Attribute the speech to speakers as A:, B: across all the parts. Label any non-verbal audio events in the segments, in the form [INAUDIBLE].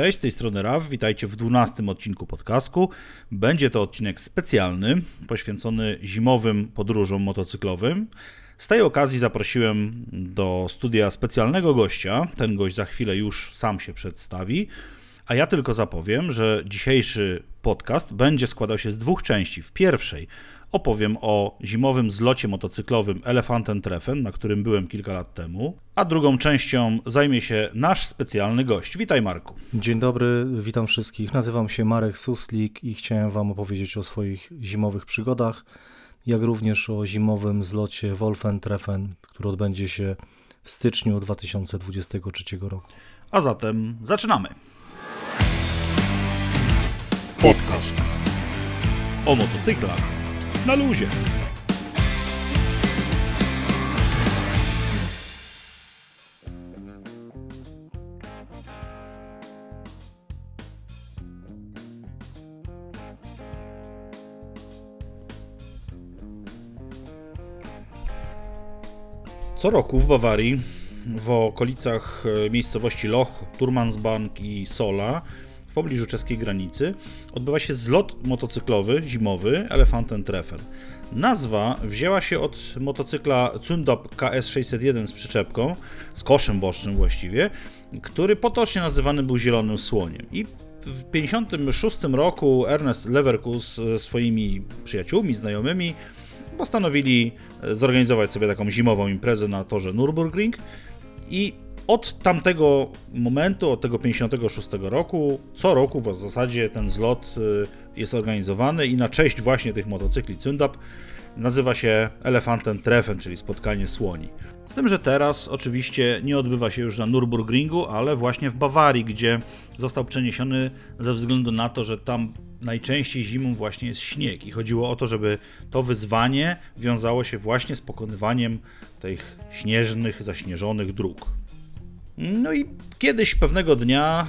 A: Cześć, z tej strony Raf, witajcie w 12 odcinku podcastu. Będzie to odcinek specjalny, poświęcony zimowym podróżom motocyklowym. Z tej okazji zaprosiłem do studia specjalnego gościa. Ten gość za chwilę już sam się przedstawi. A ja tylko zapowiem, że dzisiejszy podcast będzie składał się z dwóch części. W pierwszej opowiem o zimowym zlocie motocyklowym Elefantem Treffen, na którym byłem kilka lat temu, a drugą częścią zajmie się nasz specjalny gość. Witaj Marku.
B: Dzień dobry, witam wszystkich. Nazywam się Marek Suslik i chciałem Wam opowiedzieć o swoich zimowych przygodach, jak również o zimowym zlocie Wolfen Treffen, który odbędzie się w styczniu 2023 roku.
A: A zatem zaczynamy. Podcast o motocyklach na luzie. Co roku w Bawarii, w okolicach e, miejscowości Loch, Turmansbank i Sola, w pobliżu czeskiej granicy, odbywa się zlot motocyklowy zimowy Treffen. Nazwa wzięła się od motocykla Zundop KS601 z przyczepką, z koszem bocznym właściwie, który potocznie nazywany był Zielonym Słoniem. I w 1956 roku Ernest Leverkus ze swoimi przyjaciółmi, znajomymi postanowili zorganizować sobie taką zimową imprezę na torze Nürburgring i od tamtego momentu, od tego 56 roku, co roku w zasadzie ten zlot y, jest organizowany i na cześć właśnie tych motocykli Cundap nazywa się Elefantem Treffen, czyli spotkanie słoni. Z tym, że teraz oczywiście nie odbywa się już na Nürburgringu, ale właśnie w Bawarii, gdzie został przeniesiony ze względu na to, że tam najczęściej zimą właśnie jest śnieg i chodziło o to, żeby to wyzwanie wiązało się właśnie z pokonywaniem tych śnieżnych, zaśnieżonych dróg. No i kiedyś pewnego dnia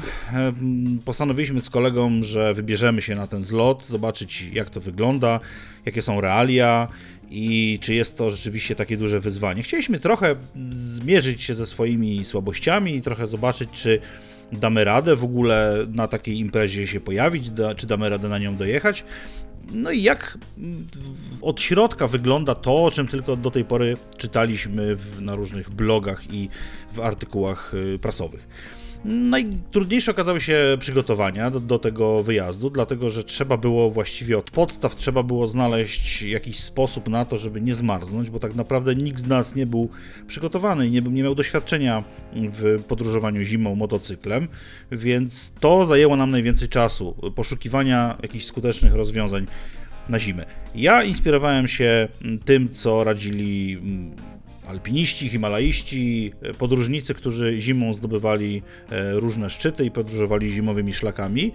A: postanowiliśmy z kolegą, że wybierzemy się na ten zlot, zobaczyć jak to wygląda, jakie są realia i czy jest to rzeczywiście takie duże wyzwanie. Chcieliśmy trochę zmierzyć się ze swoimi słabościami i trochę zobaczyć, czy damy radę w ogóle na takiej imprezie się pojawić, czy damy radę na nią dojechać. No i jak od środka wygląda to, o czym tylko do tej pory czytaliśmy w, na różnych blogach i w artykułach y, prasowych. Najtrudniejsze okazały się przygotowania do, do, tego wyjazdu, dlatego że trzeba było właściwie od podstaw, trzeba było znaleźć jakiś sposób na to, żeby nie zmarznąć, bo tak naprawdę nikt z nas nie był przygotowany i nie, nie miał doświadczenia w podróżowaniu zimą motocyklem, więc to zajęło nam najwięcej czasu, poszukiwania jakichś skutecznych rozwiązań na zimę. Ja inspirowałem się tym, co radzili mm, alpiniści, himalaiści, podróżnicy, którzy zimą zdobywali e, różne szczyty i podróżowali zimowymi szlakami.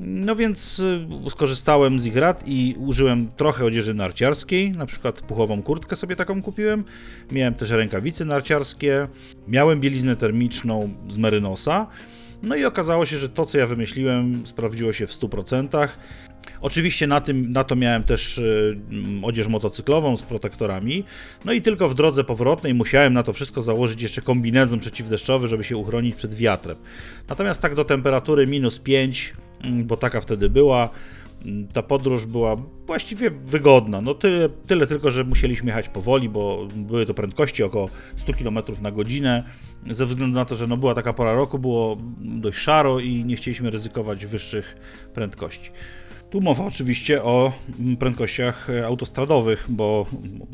A: No więc e, skorzystałem z ich rad i użyłem trochę odzieży narciarskiej, na przykład puchową kurtkę sobie taką kupiłem. Miałem też rękawice narciarskie, miałem bieliznę termiczną z Merynosa. No i okazało się, że to, co ja wymyśliłem, sprawdziło się w 100%. Oczywiście na, tym, na to miałem też y, odzież motocyklową z protektorami. No i tylko w drodze powrotnej musiałem na to wszystko założyć jeszcze kombinezon przeciwdeszczowy, żeby się uchronić przed wiatrem. Natomiast tak do temperatury minus 5, mm, bo taka wtedy była, ta podróż była właściwie wygodna. No tyle, tyle tylko, że musieliśmy jechać powoli, bo były to prędkości około 100 km na godzinę. Ze względu na to, że no była taka pora roku, było dość szaro i nie chcieliśmy ryzykować wyższych prędkości. Tu mowa oczywiście o prędkościach autostradowych, bo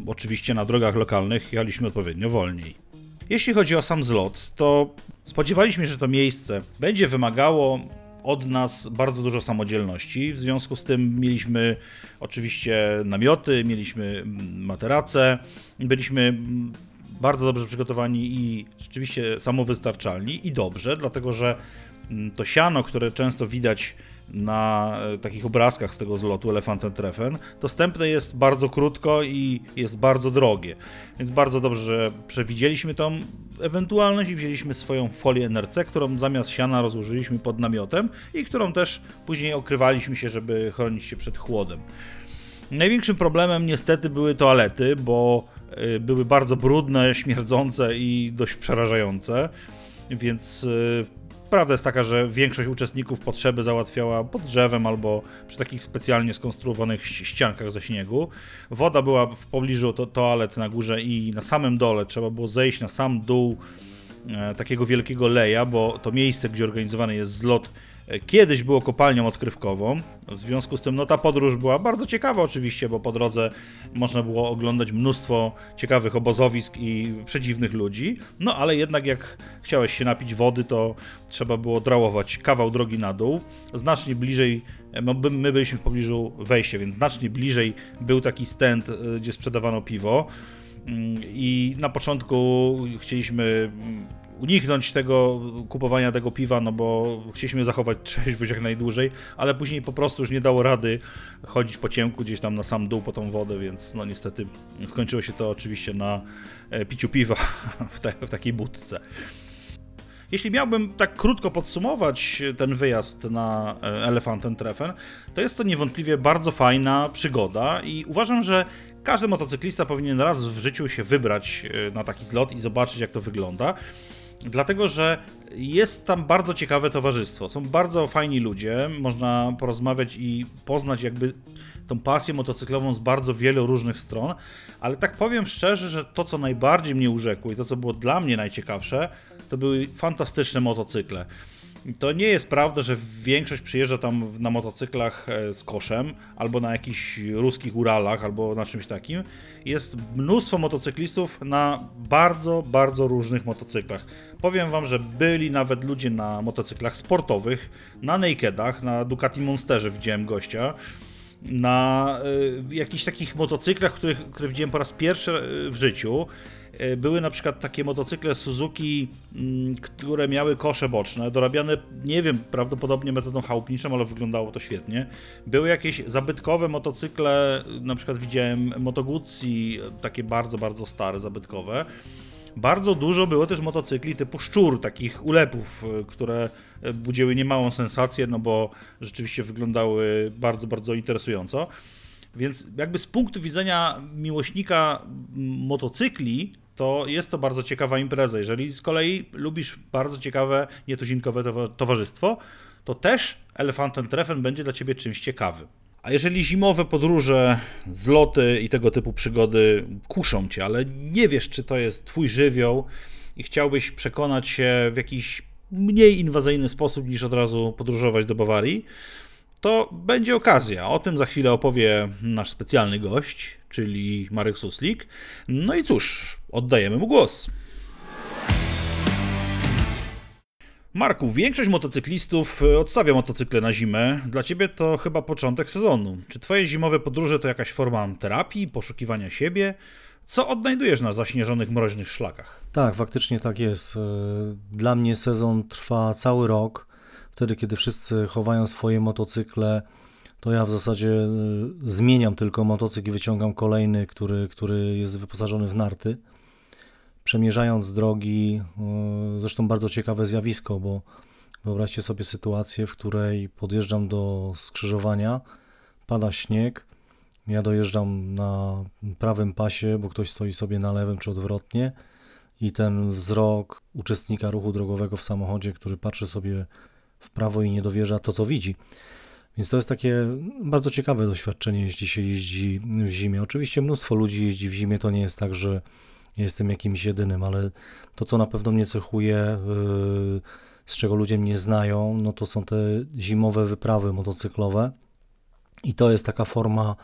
A: oczywiście na drogach lokalnych jechaliśmy odpowiednio wolniej. Jeśli chodzi o sam zlot, to spodziewaliśmy się, że to miejsce będzie wymagało od nas bardzo dużo samodzielności. W związku z tym mieliśmy oczywiście namioty, mieliśmy materace, byliśmy bardzo dobrze przygotowani i rzeczywiście samowystarczalni i dobrze, dlatego że to siano, które często widać na e, takich obrazkach z tego zlotu Elefantem Treffen, dostępne jest bardzo krótko i jest bardzo drogie. Więc bardzo dobrze, że przewidzieliśmy tą ewentualność i wzięliśmy swoją folię NRC, którą zamiast siana rozłożyliśmy pod namiotem i którą też później okrywaliśmy się, żeby chronić się przed chłodem. Największym problemem niestety były toalety, bo e, były bardzo brudne, śmierdzące i dość przerażające, więc e, prawda jest taka, że większość uczestników potrzeby załatwiała pod drzewem albo przy takich specjalnie skonstruowanych ści- ściankach ze śniegu. Woda była w pobliżu to toalet na górze i na samym dole trzeba było zejść na sam dół e, takiego wielkiego leja, bo to miejsce, gdzie organizowany jest zlot, kiedyś było kopalnią odkrywkową. W związku z tym, no ta podróż była bardzo ciekawa oczywiście, bo po drodze można było oglądać mnóstwo ciekawych obozowisk i przedziwnych ludzi. No ale jednak jak chciałeś się napić wody, to trzeba było drałować kawał drogi na dół. Znacznie bliżej, no, my byliśmy w pobliżu wejścia, więc znacznie bliżej był taki stand, e, gdzie sprzedawano piwo. Mm, I na początku chcieliśmy uniknąć tego kupowania tego piwa, no bo chcieliśmy zachować trzeźwość jak najdłużej, ale później po prostu już nie dało rady chodzić po ciemku gdzieś tam na sam dół po tą wodę, więc no niestety skończyło się to oczywiście na e, piciu piwa [LAUGHS] w, te, w takiej budce. Jeśli miałbym tak krótko podsumować ten wyjazd na e, Elefantem Treffen, to jest to niewątpliwie bardzo fajna przygoda i uważam, że każdy motocyklista powinien raz w życiu się wybrać e, na taki zlot i zobaczyć, jak to wygląda. Dlatego, że jest tam bardzo ciekawe towarzystwo. Są bardzo fajni ludzie, można porozmawiać i poznać jakby tą pasję motocyklową z bardzo wielu różnych stron, ale tak powiem szczerze, że to, co najbardziej mnie urzekło i to, co było dla mnie najciekawsze, to były fantastyczne motocykle. To nie jest prawda, że większość przyjeżdża tam na motocyklach e, z koszem, albo na jakichś ruskich Uralach, albo na czymś takim. Jest mnóstwo motocyklistów na bardzo, bardzo różnych motocyklach. Powiem wam, że byli nawet ludzie na motocyklach sportowych, na nakedach, na Ducati Monsterze widziałem gościa, na y, jakichś takich motocyklach, których, które widziałem po raz pierwszy y, w życiu. Y, Były na przykład takie motocykle Suzuki, mm, które miały kosze boczne, dorabiane, nie wiem, prawdopodobnie metodą chałupniczą, ale wyglądało to świetnie. Były jakieś zabytkowe motocykle, na przykład widziałem Moto takie bardzo, bardzo stare, zabytkowe. Bardzo dużo było też motocykli typu szczur, takich ulepów, y, które y, budziły niemałą sensację, no bo rzeczywiście wyglądały bardzo, bardzo interesująco. Więc jakby z punktu widzenia miłośnika motocykli, to jest to bardzo ciekawa impreza. Jeżeli z kolei lubisz bardzo ciekawe, nietuzinkowe towa- towarzystwo, to też Elefantem Treffen będzie dla ciebie czymś ciekawym. A jeżeli zimowe podróże, zloty i tego typu przygody kuszą cię, ale nie wiesz, czy to jest twój żywioł i chciałbyś przekonać się w jakiś mniej inwazyjny sposób niż od razu podróżować do Bawarii, to będzie okazja. O tym za chwilę opowie nasz specjalny gość, czyli Marek Suslik. No i cóż, oddajemy mu głos. Marku, większość motocyklistów e, odstawia motocykle na zimę. Dla ciebie to chyba początek sezonu. Czy twoje zimowe podróże to jakaś forma terapii, poszukiwania siebie? Co odnajdujesz na zaśnieżonych, mroźnych szlakach?
B: Tak, faktycznie tak jest. E, Dla mnie sezon trwa cały rok. Wtedy, kiedy wszyscy chowają swoje motocykle, to ja w zasadzie e, zmieniam tylko motocykl i wyciągam kolejny, który, który jest wyposażony w narty. Przemierzając drogi, e, zresztą bardzo ciekawe zjawisko, bo wyobraźcie sobie sytuację, w której podjeżdżam do skrzyżowania, pada śnieg, ja dojeżdżam na prawym pasie, bo ktoś stoi sobie na lewym czy odwrotnie i ten wzrok uczestnika ruchu drogowego w samochodzie, który patrzy sobie w prawo i nie dowierza to, co widzi. Więc to jest takie bardzo ciekawe doświadczenie, jeśli się jeździ w zimie. Oczywiście mnóstwo ludzi jeździ w zimie, to nie jest tak, że jestem jakimś jedynym, ale to, co na pewno mnie cechuje, yy, z czego ludzie mnie znają, no to są te zimowe wyprawy motocyklowe. I to jest taka forma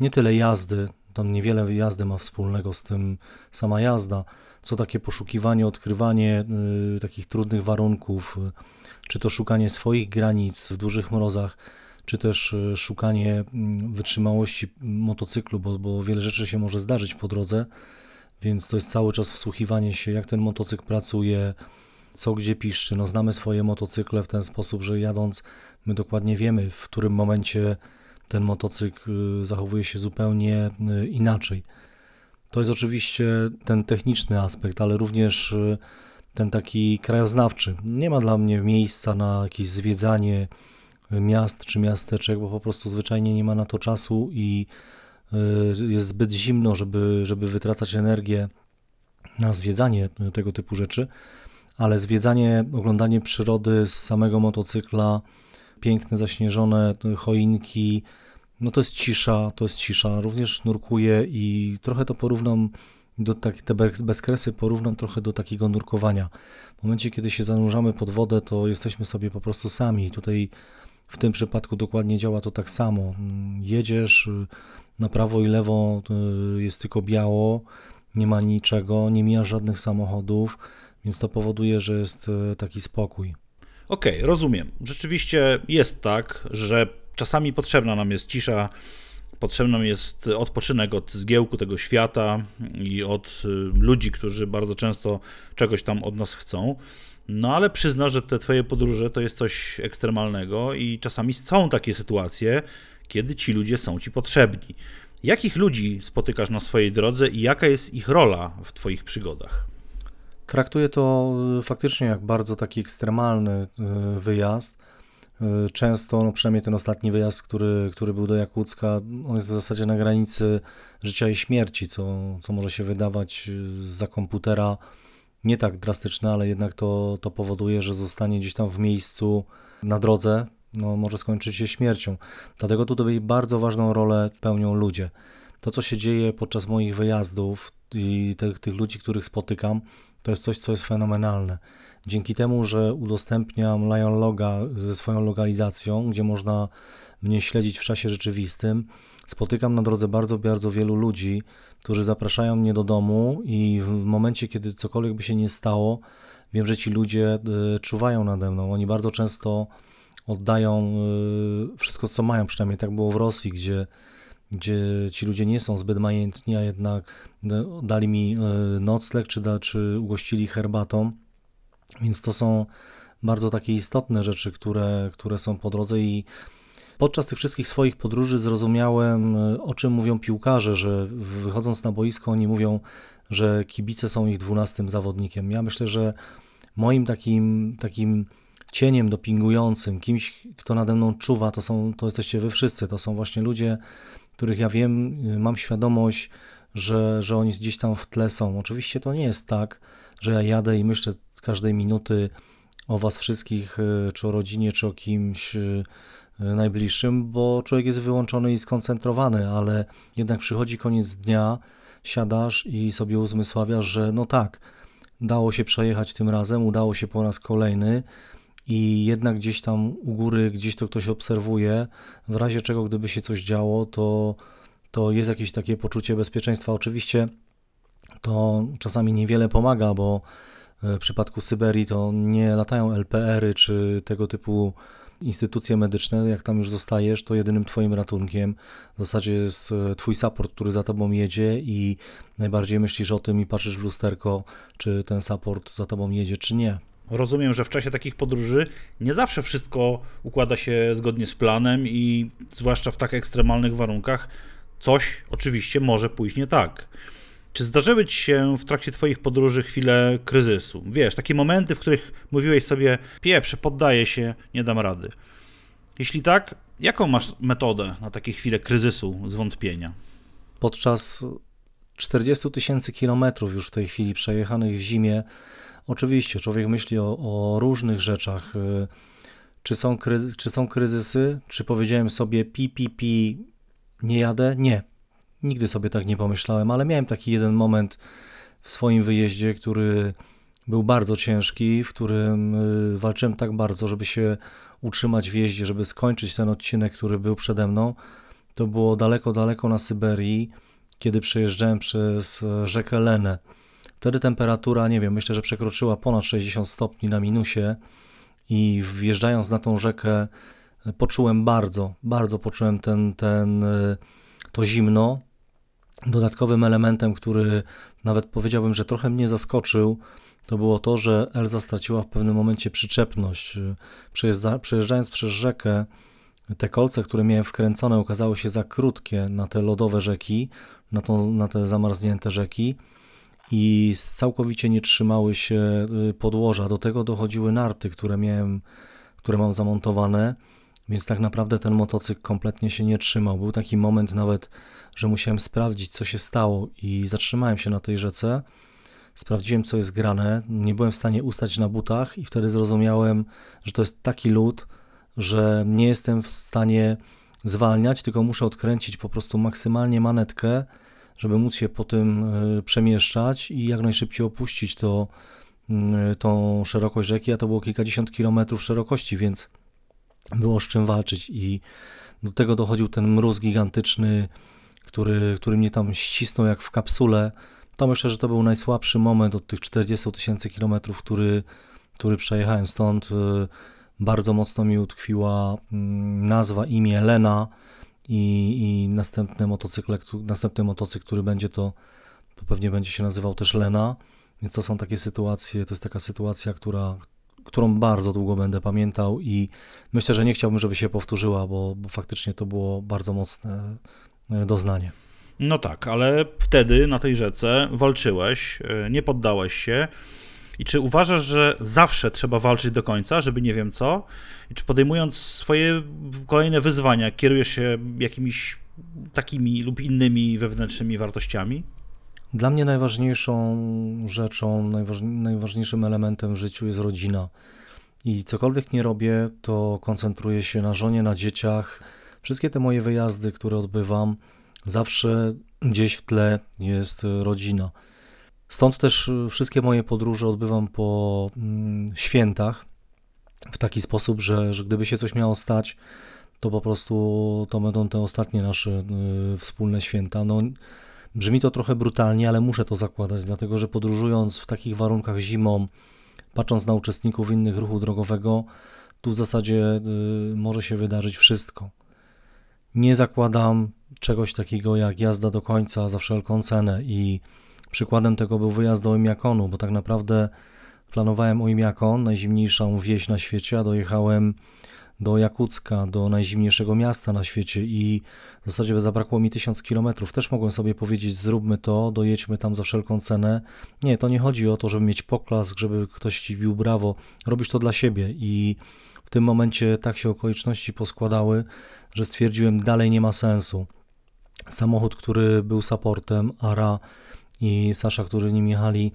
B: nie tyle jazdy, tam niewiele jazdy ma wspólnego z tym sama jazda, co takie poszukiwanie, odkrywanie y, takich trudnych warunków, y, czy to szukanie swoich granic w dużych mrozach, czy też y, szukanie mm, wytrzymałości motocyklu, bo, bo wiele rzeczy się może zdarzyć po drodze, więc to jest cały czas wsłuchiwanie się, jak ten motocykl pracuje, co gdzie piszczy. No, znamy swoje motocykle w ten sposób, że jadąc my dokładnie wiemy, w którym momencie ten motocykl y, zachowuje się zupełnie y, inaczej. To jest oczywiście ten techniczny aspekt, ale również y, ten taki krajoznawczy. Nie ma dla mnie miejsca na jakieś zwiedzanie miast czy miasteczek, bo po prostu zwyczajnie nie ma na to czasu i y, jest zbyt zimno, żeby, żeby wytracać energię na zwiedzanie tego typu rzeczy. ale zwiedzanie, oglądanie przyrody z samego motocykla, piękne zaśnieżone choinki, no to jest cisza, to jest cisza. Również nurkuję i trochę to porównam do tak, te bezkresy porównam trochę do takiego nurkowania. W momencie, kiedy się zanurzamy pod wodę, to jesteśmy sobie po prostu sami. Tutaj w tym przypadku dokładnie działa to tak samo. Jedziesz na prawo i lewo, jest tylko biało, nie ma niczego, nie mija żadnych samochodów, więc to powoduje, że jest e, taki spokój.
A: Okej, okay, rozumiem. Rzeczywiście jest tak, że czasami potrzebna nam jest cisza, potrzebny jest odpoczynek od zgiełku tego świata i od y, ludzi, którzy bardzo często czegoś tam od nas chcą. No ale przyzna, że te twoje podróże to jest coś ekstremalnego i czasami są takie sytuacje, kiedy ci ludzie są ci potrzebni. Jakich ludzi spotykasz na swojej drodze i jaka jest ich rola w twoich przygodach?
B: Traktuję to y, faktycznie jak bardzo taki ekstremalny y, wyjazd. Y, często, no przynajmniej ten ostatni wyjazd, który, który był do Jakucka, on jest w zasadzie na granicy życia i śmierci, co, co może się wydawać za komputera nie tak drastyczne, ale jednak to, to powoduje, że zostanie gdzieś tam w miejscu na drodze, no może skończyć się śmiercią. Dlatego tutaj bardzo ważną rolę pełnią ludzie. To, co się dzieje podczas moich wyjazdów i tych, tych ludzi, których spotykam, to jest coś, co jest fenomenalne. Dzięki temu, że udostępniam Lion Loga ze swoją lokalizacją, gdzie można mnie śledzić w czasie rzeczywistym, spotykam na drodze bardzo, bardzo wielu ludzi, którzy zapraszają mnie do domu i w momencie, kiedy cokolwiek by się nie stało, wiem, że ci ludzie y, czuwają nade mną. Oni bardzo często oddają y, wszystko, co mają, przynajmniej tak było w Rosji, gdzie gdzie ci ludzie nie są zbyt majętni, a jednak no, dali mi e, nocleg, czy, da, czy ugościli herbatą. Więc to są bardzo takie istotne rzeczy, które, które są po drodze i podczas tych wszystkich swoich podróży zrozumiałem, e, o czym mówią piłkarze, że wychodząc na boisko oni mówią, że kibice są ich dwunastym zawodnikiem. Ja myślę, że moim takim, takim cieniem dopingującym, kimś, kto nade mną czuwa, to, są, to jesteście wy wszyscy, to są właśnie ludzie, których ja wiem, y, mam świadomość, że, że oni gdzieś tam w tle są. Oczywiście to nie jest tak, że ja jadę i myślę z każdej minuty o was wszystkich, y, czy o rodzinie, czy o kimś y, najbliższym, bo człowiek jest wyłączony i skoncentrowany, ale jednak przychodzi koniec dnia, siadasz i sobie uzmysławiasz, że no tak, dało się przejechać tym razem, udało się po raz kolejny, i jednak gdzieś tam u góry, gdzieś to ktoś obserwuje, w razie czego gdyby się coś działo, to, to jest jakieś takie poczucie bezpieczeństwa. Oczywiście to czasami niewiele pomaga, bo e, w przypadku Syberii to nie latają LPR-y czy tego typu instytucje medyczne, jak tam już zostajesz, to jedynym twoim ratunkiem w zasadzie jest e, twój support, który za tobą jedzie i najbardziej myślisz o tym i patrzysz w lusterko, czy ten support za tobą jedzie, czy nie.
A: Rozumiem, że w czasie takich podróży nie zawsze wszystko układa się zgodnie z planem i zwłaszcza w tak ekstremalnych warunkach coś oczywiście może pójść nie tak. Czy zdarzyły ci się w trakcie twoich podróży chwile kryzysu? Wiesz, takie momenty, w których mówiłeś sobie, pieprze, poddaję się, nie dam rady. Jeśli tak, jaką masz metodę na takie chwile kryzysu, zwątpienia?
B: Podczas 40 tysięcy kilometrów już w tej chwili przejechanych w zimie, Oczywiście, człowiek myśli o, o różnych rzeczach. Y, czy są, czy są kryzysy? Czy powiedziałem sobie pi, pi, pi, nie jadę? Nie. Nigdy sobie tak nie pomyślałem, ale miałem taki jeden moment w swoim wyjeździe, który był bardzo ciężki, w którym y, walczyłem tak bardzo, żeby się utrzymać w jeździe, żeby skończyć ten odcinek, który był przede mną. To było daleko, daleko na Syberii, kiedy przejeżdżałem przez rzekę Lenę. Wtedy temperatura, nie wiem, myślę, że przekroczyła ponad 60 stopni na minusie i wjeżdżając na tą rzekę poczułem bardzo, bardzo poczułem ten, ten, to zimno. Dodatkowym elementem, który nawet powiedziałbym, że trochę mnie zaskoczył, to było to, że Elza straciła w pewnym momencie przyczepność. Przejeżdżając przez rzekę, te kolce, które miałem wkręcone, okazały się za krótkie na te lodowe rzeki, na, na te zamarznięte rzeki i całkowicie nie trzymały się y, podłoża. Do tego dochodziły narty, które miałem, które mam zamontowane, więc tak naprawdę ten motocykl kompletnie się nie trzymał. Był taki moment nawet, że musiałem sprawdzić, co się stało i zatrzymałem się na tej rzece. sprawdziłem, co jest grane. Nie byłem w stanie ustać na butach, i wtedy zrozumiałem, że to jest taki lód, że nie jestem w stanie zwalniać, tylko muszę odkręcić po prostu maksymalnie manetkę, żeby móc się po tym y, przemieszczać i jak najszybciej opuścić to, y, tą szerokość rzeki, a to było kilkadziesiąt kilometrów szerokości, więc było z czym walczyć i do tego dochodził ten mróz gigantyczny, który, który mnie tam ścisnął jak w kapsule. To myślę, że to był najsłabszy moment od tych 40 tysięcy kilometrów, który, który przejechałem. Stąd y, bardzo mocno mi utkwiła mm, nazwa, imię Lena i, i następny, motocykl, następny motocykl, który będzie to, to pewnie będzie się nazywał też Lena. Więc to są takie sytuacje, to jest taka sytuacja, która, którą bardzo długo będę pamiętał i myślę, że nie chciałbym, żeby się powtórzyła, bo, bo faktycznie to było bardzo mocne e, doznanie.
A: No tak, ale wtedy na tej rzece walczyłeś, e, nie poddałeś się. I czy uważasz, że zawsze trzeba walczyć do końca, żeby nie wiem co? I czy podejmując swoje kolejne wyzwania, kierujesz się jakimiś takimi lub innymi wewnętrznymi wartościami?
B: Dla mnie najważniejszą rzeczą, najważniejszym elementem w życiu jest rodzina. I cokolwiek nie robię, to koncentruję się na żonie, na dzieciach. Wszystkie te moje wyjazdy, które odbywam, zawsze gdzieś w tle jest rodzina. Stąd też wszystkie moje podróże odbywam po mm, świętach w taki sposób, że, że gdyby się coś miało stać, to po prostu to będą te ostatnie nasze y, wspólne święta. No, Brzmi to trochę brutalnie, ale muszę to zakładać, dlatego że podróżując w takich warunkach zimą, patrząc na uczestników innych ruchu drogowego, tu w zasadzie y, może się wydarzyć wszystko. Nie zakładam czegoś takiego jak jazda do końca za wszelką cenę i przykładem tego był wyjazd do Imiakonu, bo tak naprawdę planowałem Oimiakon, najzimniejszą wieś na świecie, a dojechałem do Jakucka, do najzimniejszego miasta na świecie i w zasadzie zabrakło mi tysiąc kilometrów. Też mogłem sobie powiedzieć, zróbmy to, dojedźmy tam za wszelką cenę. Nie, to nie chodzi o to, żeby mieć poklask, żeby ktoś ci bił brawo. Robisz to dla siebie i w tym momencie tak się okoliczności poskładały, że stwierdziłem, dalej nie ma sensu. Samochód, który był supportem, Ara i Sasza, którzy nim jechali,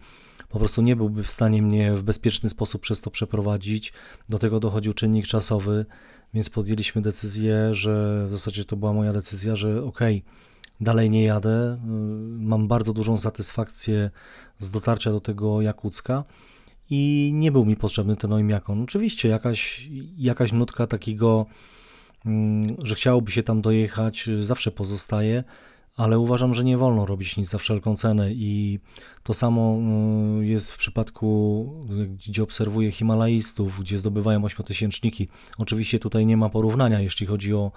B: po prostu nie byłby w stanie mnie w bezpieczny sposób przez to przeprowadzić. Do tego dochodził czynnik czasowy, więc podjęliśmy decyzję, że w zasadzie to była moja decyzja, że okej, okay, dalej nie jadę. Y, mam bardzo dużą satysfakcję z dotarcia do tego Jakucka i nie był mi potrzebny ten Oimiakon. Oczywiście jakaś, jakaś nutka takiego, mm, że chciałoby się tam dojechać, y, zawsze pozostaje, ale uważam, że nie wolno robić nic za wszelką cenę i to samo y, jest w przypadku, gdzie obserwuję Himalajstów, gdzie zdobywają ośmiotysięczniki. Oczywiście tutaj nie ma porównania, jeśli chodzi o,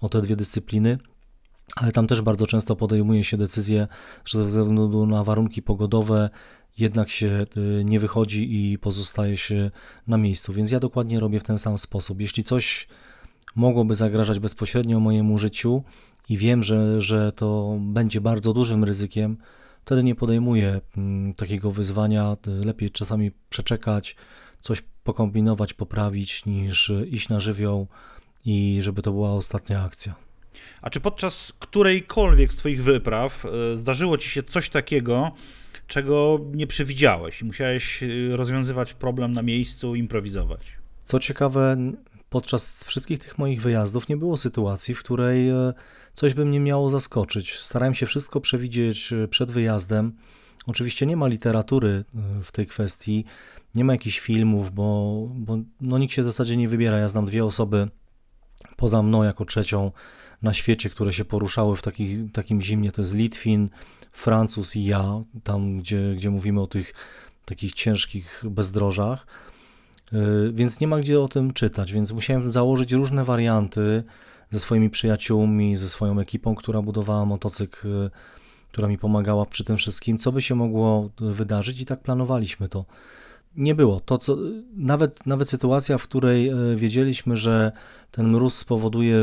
B: o te dwie dyscypliny, ale tam też bardzo często podejmuje się decyzję, że ze względu na warunki pogodowe jednak się y, nie wychodzi i pozostaje się na miejscu. Więc ja dokładnie robię w ten sam sposób. Jeśli coś mogłoby zagrażać bezpośrednio mojemu życiu, i wiem, że, że to będzie bardzo dużym ryzykiem, wtedy nie podejmuję mm, takiego wyzwania. Lepiej czasami przeczekać, coś pokombinować, poprawić, niż iść na żywioł i żeby to była ostatnia akcja.
A: A czy podczas którejkolwiek z Twoich wypraw e, zdarzyło Ci się coś takiego, czego nie przewidziałeś i musiałeś e, rozwiązywać problem na miejscu, improwizować?
B: Co ciekawe, podczas wszystkich tych moich wyjazdów nie było sytuacji, w której e, coś by mnie miało zaskoczyć. Starałem się wszystko przewidzieć e, przed wyjazdem. Oczywiście nie ma literatury e, w tej kwestii, nie ma jakichś filmów, bo, bo no, nikt się w zasadzie nie wybiera. Ja znam dwie osoby poza mną jako trzecią na świecie, które się poruszały w taki, takim zimnie. To jest Litwin, Francuz i ja, tam gdzie, gdzie mówimy o tych takich ciężkich bezdrożach. Y, więc nie ma gdzie o tym czytać, więc musiałem założyć różne warianty ze swoimi przyjaciółmi, ze swoją ekipą, która budowała motocykl, y, która mi pomagała przy tym wszystkim, co by się mogło wydarzyć i tak planowaliśmy to. Nie było. To, co, nawet, nawet sytuacja, w której y, wiedzieliśmy, że ten mróz spowoduje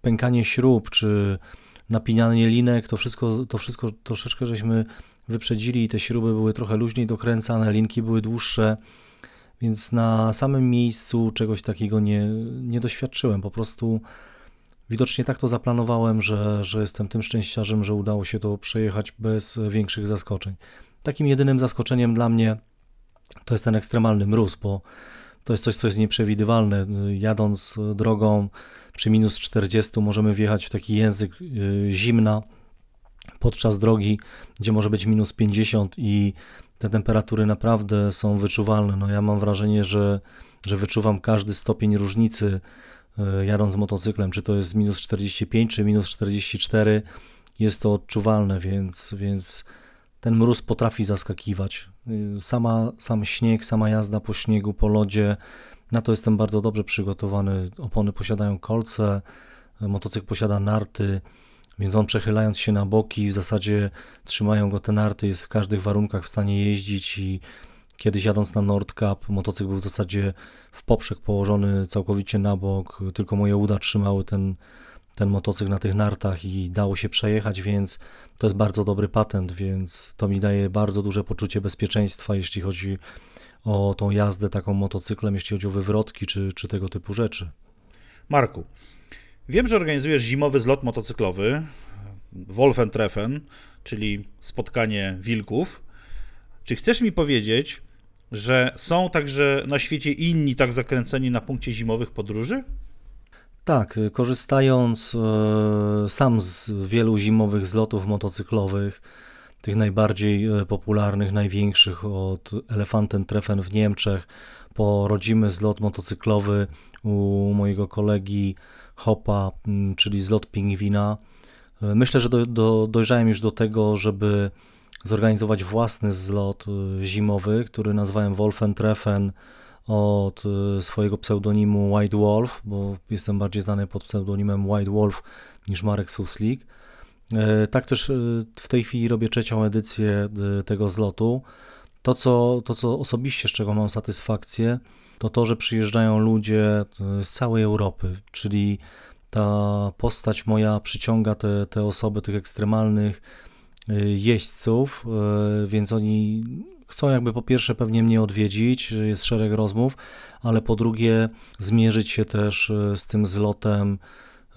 B: pękanie śrub, czy napinanie linek, to wszystko, to wszystko troszeczkę żeśmy wyprzedzili i te śruby były trochę luźniej dokręcane, linki były dłuższe, więc na samym miejscu czegoś takiego nie, nie doświadczyłem. Po prostu widocznie tak to zaplanowałem, że, że jestem tym szczęściarzem, że udało się to przejechać bez większych zaskoczeń. takim jedynym zaskoczeniem dla mnie to jest ten ekstremalny mróz, bo to jest coś, co jest nieprzewidywalne. Jadąc drogą przy minus 40 możemy wjechać w taki język y, zimna podczas drogi, gdzie może być minus 50 i te temperatury naprawdę są wyczuwalne. No ja mam wrażenie, że, że wyczuwam każdy stopień różnicy y, jadąc motocyklem, czy to jest minus 45, czy minus 44, jest to odczuwalne, więc, więc ten mróz potrafi zaskakiwać. Sama, sam śnieg, sama jazda po śniegu, po lodzie, na to jestem bardzo dobrze przygotowany. Opony posiadają kolce, motocykl posiada narty, więc on przechylając się na boki, w zasadzie trzymają go te narty, jest w każdych warunkach w stanie jeździć i kiedyś jadąc na Nordcap, motocykl był w zasadzie w poprzek położony całkowicie na bok, tylko moje uda trzymały ten, ten motocykl na tych nartach i dało się przejechać, więc to jest bardzo dobry patent, więc to mi daje bardzo duże poczucie bezpieczeństwa, jeśli chodzi o tą jazdę taką motocyklem, jeśli chodzi o wywrotki czy, czy tego typu rzeczy.
A: Marku, wiem, że organizujesz zimowy zlot motocyklowy Wolfen Treffen, czyli spotkanie wilków. Czy chcesz mi powiedzieć, że są także na świecie inni tak zakręceni na punkcie zimowych podróży?
B: Tak, korzystając e, sam z wielu zimowych zlotów motocyklowych, tych najbardziej e, popularnych, największych od Elefanten Treffen w Niemczech, po rodzimy zlot motocyklowy u mojego kolegi Hopa, czyli zlot Pingwina. E, myślę, że do, do, dojrzałem już do tego, żeby zorganizować własny zlot zimowy, który nazwałem Wolfen Treffen od y, swojego pseudonimu White Wolf, bo jestem bardziej znany pod pseudonimem White Wolf niż Marek Suslik. E, tak też w tej chwili robię trzecią edycję tego zlotu. To co, to, co osobiście z czego mam satysfakcję, to to, że przyjeżdżają ludzie z całej Europy, czyli ta postać moja przyciąga te, te osoby, tych ekstremalnych jeźdźców, więc oni chcą jakby po pierwsze pewnie mnie odwiedzić, jest szereg rozmów, ale po drugie zmierzyć się też e, z tym zlotem,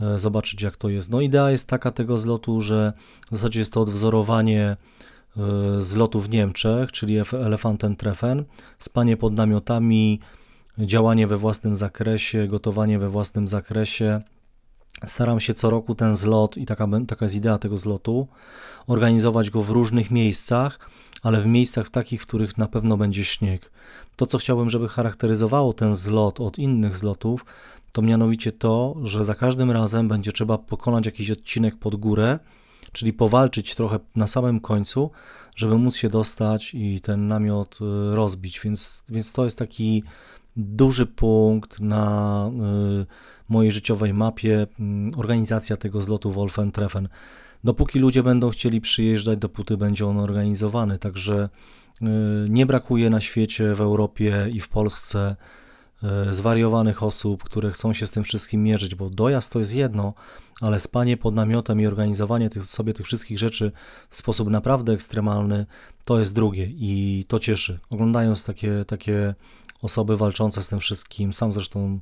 B: e, zobaczyć jak to jest. No idea jest taka tego zlotu, że w zasadzie jest to odwzorowanie e, zlotu w Niemczech, czyli Elefanten-Treffen, spanie pod namiotami, działanie we własnym zakresie, gotowanie we własnym zakresie. Staram się co roku ten zlot, i taka, taka jest idea tego zlotu, organizować go w różnych miejscach, ale w miejscach takich, w których na pewno będzie śnieg. To, co chciałbym, żeby charakteryzowało ten zlot od innych zlotów, to mianowicie to, że za każdym razem będzie trzeba pokonać jakiś odcinek pod górę, czyli powalczyć trochę na samym końcu, żeby móc się dostać i ten namiot y, rozbić. Więc, więc to jest taki duży punkt na y, mojej życiowej mapie, y, organizacja tego zlotu Wolfen Treffen dopóki ludzie będą chcieli przyjeżdżać, dopóty będzie on organizowany. Także y, nie brakuje na świecie, w Europie i w Polsce y, zwariowanych osób, które chcą się z tym wszystkim mierzyć, bo dojazd to jest jedno, ale spanie pod namiotem i organizowanie tych, sobie tych wszystkich rzeczy w sposób naprawdę ekstremalny to jest drugie i to cieszy. Oglądając takie, takie osoby walczące z tym wszystkim, sam zresztą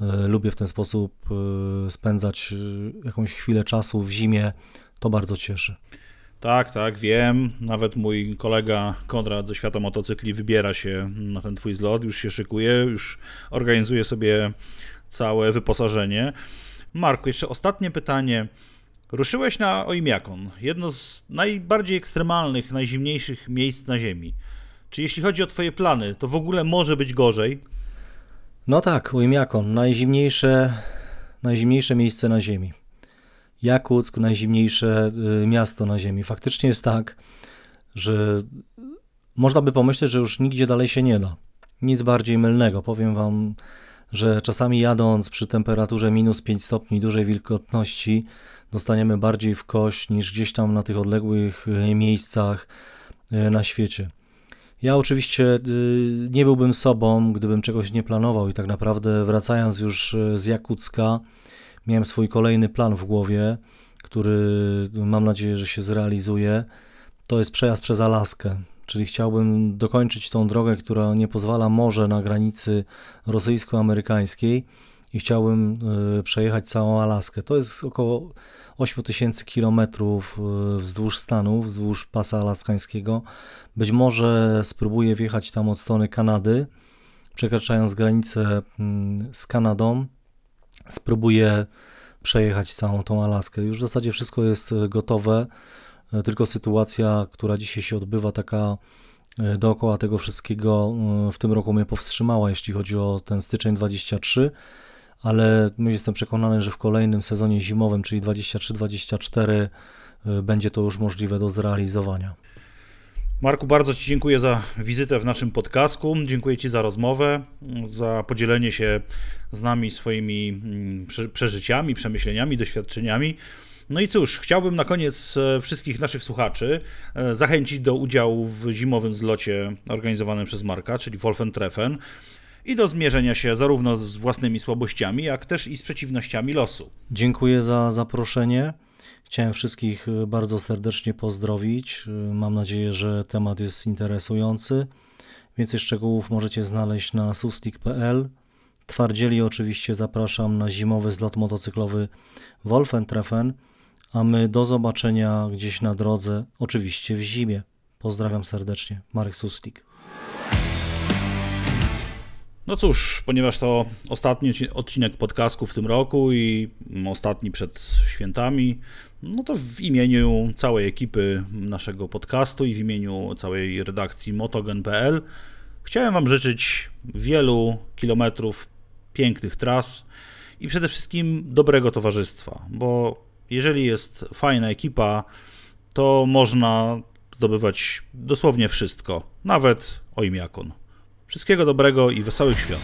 B: y, lubię w ten sposób spędzać jakąś chwilę czasu w zimie, to bardzo cieszy.
A: Tak, tak, wiem. Nawet mój kolega Konrad ze świata motocykli wybiera się na ten twój zlot, już się szykuje, już organizuje sobie całe wyposażenie. Marku, jeszcze ostatnie pytanie. Ruszyłeś na Oimiakon, jedno z najbardziej ekstremalnych, najzimniejszych miejsc na Ziemi. Czy jeśli chodzi o Twoje plany, to w ogóle może być gorzej?
B: No tak, Oimiakon, najzimniejsze, najzimniejsze miejsce na Ziemi. Jakuck, najzimniejsze y, miasto na Ziemi. Faktycznie jest tak, że można by pomyśleć, że już nigdzie dalej się nie da. Nic bardziej mylnego. Powiem Wam, że czasami jadąc przy temperaturze minus 5 stopni dużej wilgotności, dostaniemy bardziej w kość niż gdzieś tam na tych odległych y, miejscach y, na świecie. Ja oczywiście nie byłbym sobą, gdybym czegoś nie planował i tak naprawdę wracając już z Jakucka, miałem swój kolejny plan w głowie, który mam nadzieję, że się zrealizuje. To jest przejazd przez Alaskę, czyli chciałbym dokończyć tą drogę, która nie pozwala morze na granicy rosyjsko-amerykańskiej i chciałbym y, przejechać całą Alaskę. To jest około 8000 km wzdłuż Stanów, wzdłuż pasa alaskańskiego. Być może spróbuję wjechać tam od strony Kanady, przekraczając granicę mm, z Kanadą. Spróbuję przejechać całą tą Alaskę. Już w zasadzie wszystko jest y, gotowe, y, tylko sytuacja, która dzisiaj się odbywa, taka dookoła tego wszystkiego y, w tym roku mnie powstrzymała, jeśli chodzi o ten styczeń 23, ale jestem przekonany, że w kolejnym sezonie zimowym, czyli 23-24, y, będzie to już możliwe do zrealizowania.
A: Marku, bardzo Ci dziękuję za wizytę w naszym podcastku. Dziękuję Ci za rozmowę, za podzielenie się z nami swoimi mm, prze- przeżyciami, przemyśleniami, doświadczeniami. No i cóż, chciałbym na koniec e, wszystkich naszych słuchaczy e, zachęcić do udziału w zimowym zlocie organizowanym przez Marka, czyli Wolfentreffen i do zmierzenia się zarówno z własnymi słabościami, jak też i z przeciwnościami losu.
B: Dziękuję za zaproszenie. Chciałem wszystkich y, bardzo serdecznie pozdrowić. Y, Mam nadzieję, że temat jest interesujący. Więcej szczegółów możecie znaleźć na suslik.pl. Twardzieli oczywiście zapraszam na zimowy zlot motocyklowy Wolfentreffen, a my do zobaczenia gdzieś na drodze, oczywiście w zimie. Pozdrawiam serdecznie. Marek Suslik.
A: No cóż, ponieważ to ostatni odci- odcinek podcastku w tym roku i ostatni przed świętami, no to w imieniu całej ekipy naszego podcastu i w imieniu całej redakcji motogen.pl chciałem Wam życzyć wielu kilometrów pięknych tras i przede wszystkim dobrego towarzystwa, bo jeżeli jest fajna ekipa, to można zdobywać dosłownie wszystko, nawet ojmiakon. Wszystkiego dobrego i wesołych świąt.